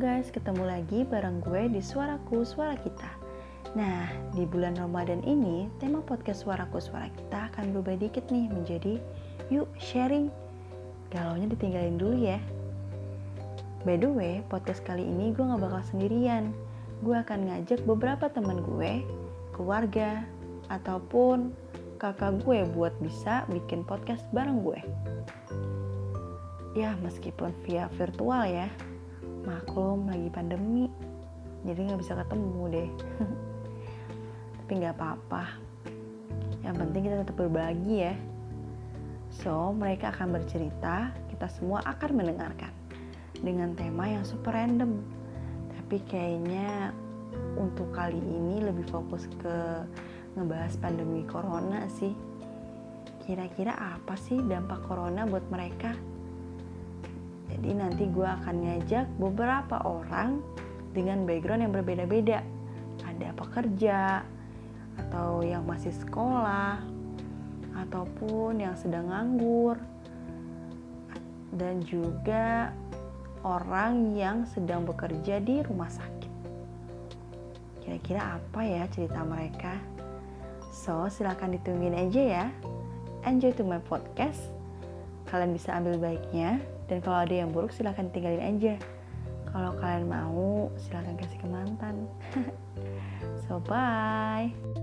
guys, ketemu lagi bareng gue di Suaraku Suara Kita. Nah, di bulan Ramadan ini, tema podcast Suaraku Suara Kita akan berubah dikit nih menjadi Yuk sharing. Galaunya ditinggalin dulu ya. By the way, podcast kali ini gue gak bakal sendirian. Gue akan ngajak beberapa teman gue, keluarga, ataupun kakak gue buat bisa bikin podcast bareng gue. Ya, meskipun via virtual ya, maklum lagi pandemi. Jadi nggak bisa ketemu deh. Tapi nggak apa-apa. Yang penting kita tetap berbagi ya. So mereka akan bercerita kita semua akan mendengarkan dengan tema yang super random. Tapi kayaknya untuk kali ini lebih fokus ke ngebahas pandemi corona sih. Kira-kira apa sih dampak corona buat mereka jadi nanti gue akan ngajak beberapa orang dengan background yang berbeda-beda. Ada pekerja, atau yang masih sekolah, ataupun yang sedang nganggur, dan juga orang yang sedang bekerja di rumah sakit. Kira-kira apa ya cerita mereka? So, silahkan ditungguin aja ya. Enjoy to my podcast. Kalian bisa ambil baiknya dan kalau ada yang buruk silahkan tinggalin aja. Kalau kalian mau silahkan kasih ke mantan. So bye